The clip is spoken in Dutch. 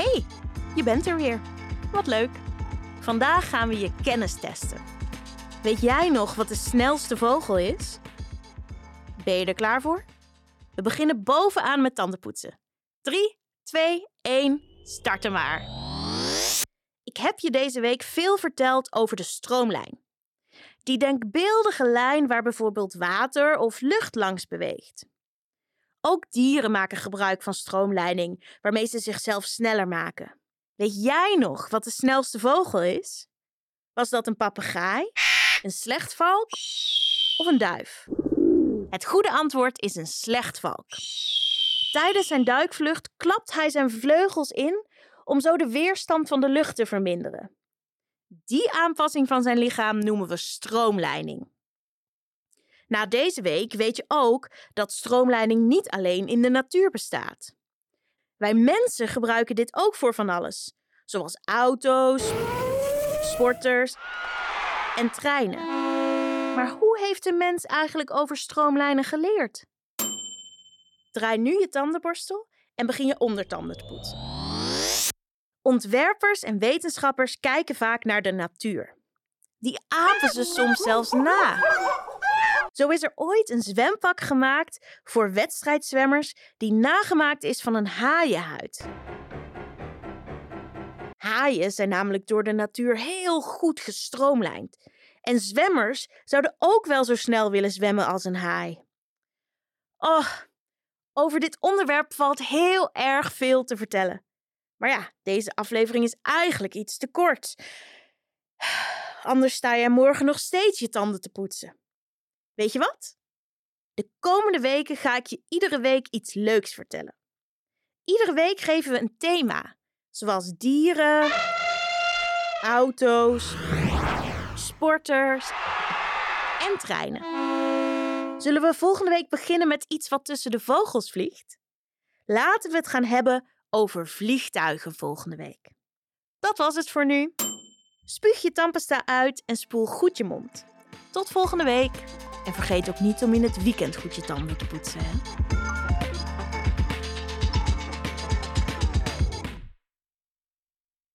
Hey, je bent er weer. Wat leuk. Vandaag gaan we je kennis testen. Weet jij nog wat de snelste vogel is? Ben je er klaar voor? We beginnen bovenaan met tandenpoetsen. 3, 2, 1, starten maar. Ik heb je deze week veel verteld over de stroomlijn. Die denkbeeldige lijn waar bijvoorbeeld water of lucht langs beweegt. Ook dieren maken gebruik van stroomleiding, waarmee ze zichzelf sneller maken. Weet jij nog wat de snelste vogel is? Was dat een papegaai, een slechtvalk of een duif? Het goede antwoord is een slechtvalk. Tijdens zijn duikvlucht klapt hij zijn vleugels in om zo de weerstand van de lucht te verminderen. Die aanpassing van zijn lichaam noemen we stroomleiding. Na deze week weet je ook dat stroomleiding niet alleen in de natuur bestaat. Wij mensen gebruiken dit ook voor van alles, zoals auto's, sporters en treinen. Maar hoe heeft de mens eigenlijk over stroomlijnen geleerd? Draai nu je tandenborstel en begin je ondertanden te poetsen. Ontwerpers en wetenschappers kijken vaak naar de natuur. Die apen ze soms zelfs na. Zo is er ooit een zwempak gemaakt voor wedstrijdzwemmers die nagemaakt is van een haaienhuid. Haaien zijn namelijk door de natuur heel goed gestroomlijnd. En zwemmers zouden ook wel zo snel willen zwemmen als een haai. Oh, over dit onderwerp valt heel erg veel te vertellen. Maar ja, deze aflevering is eigenlijk iets te kort. Anders sta je morgen nog steeds je tanden te poetsen. Weet je wat? De komende weken ga ik je iedere week iets leuks vertellen. Iedere week geven we een thema, zoals dieren, auto's, sporters en treinen. Zullen we volgende week beginnen met iets wat tussen de vogels vliegt? Laten we het gaan hebben over vliegtuigen volgende week. Dat was het voor nu. Spuug je tandpasta uit en spoel goed je mond. Tot volgende week. En vergeet ook niet om in het weekend goed je tanden te poetsen. Hè?